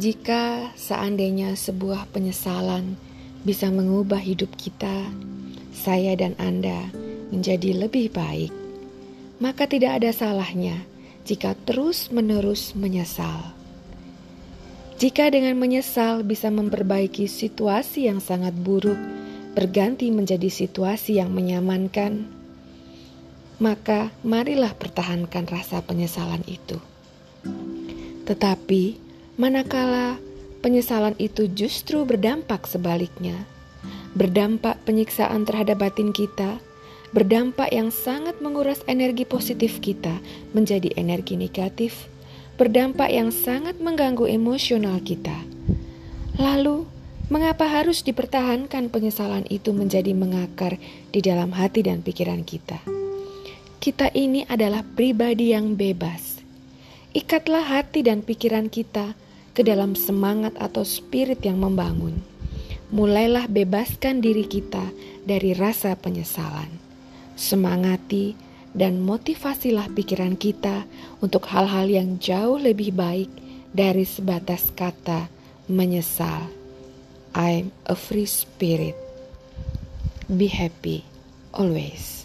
Jika seandainya sebuah penyesalan bisa mengubah hidup kita, saya dan Anda menjadi lebih baik, maka tidak ada salahnya jika terus-menerus menyesal. Jika dengan menyesal bisa memperbaiki situasi yang sangat buruk, berganti menjadi situasi yang menyamankan, maka marilah pertahankan rasa penyesalan itu. Tetapi, Manakala penyesalan itu justru berdampak sebaliknya, berdampak penyiksaan terhadap batin kita, berdampak yang sangat menguras energi positif kita menjadi energi negatif, berdampak yang sangat mengganggu emosional kita. Lalu, mengapa harus dipertahankan penyesalan itu menjadi mengakar di dalam hati dan pikiran kita? Kita ini adalah pribadi yang bebas. Ikatlah hati dan pikiran kita ke dalam semangat atau spirit yang membangun. Mulailah bebaskan diri kita dari rasa penyesalan. Semangati dan motivasilah pikiran kita untuk hal-hal yang jauh lebih baik dari sebatas kata menyesal. I'm a free spirit. Be happy always.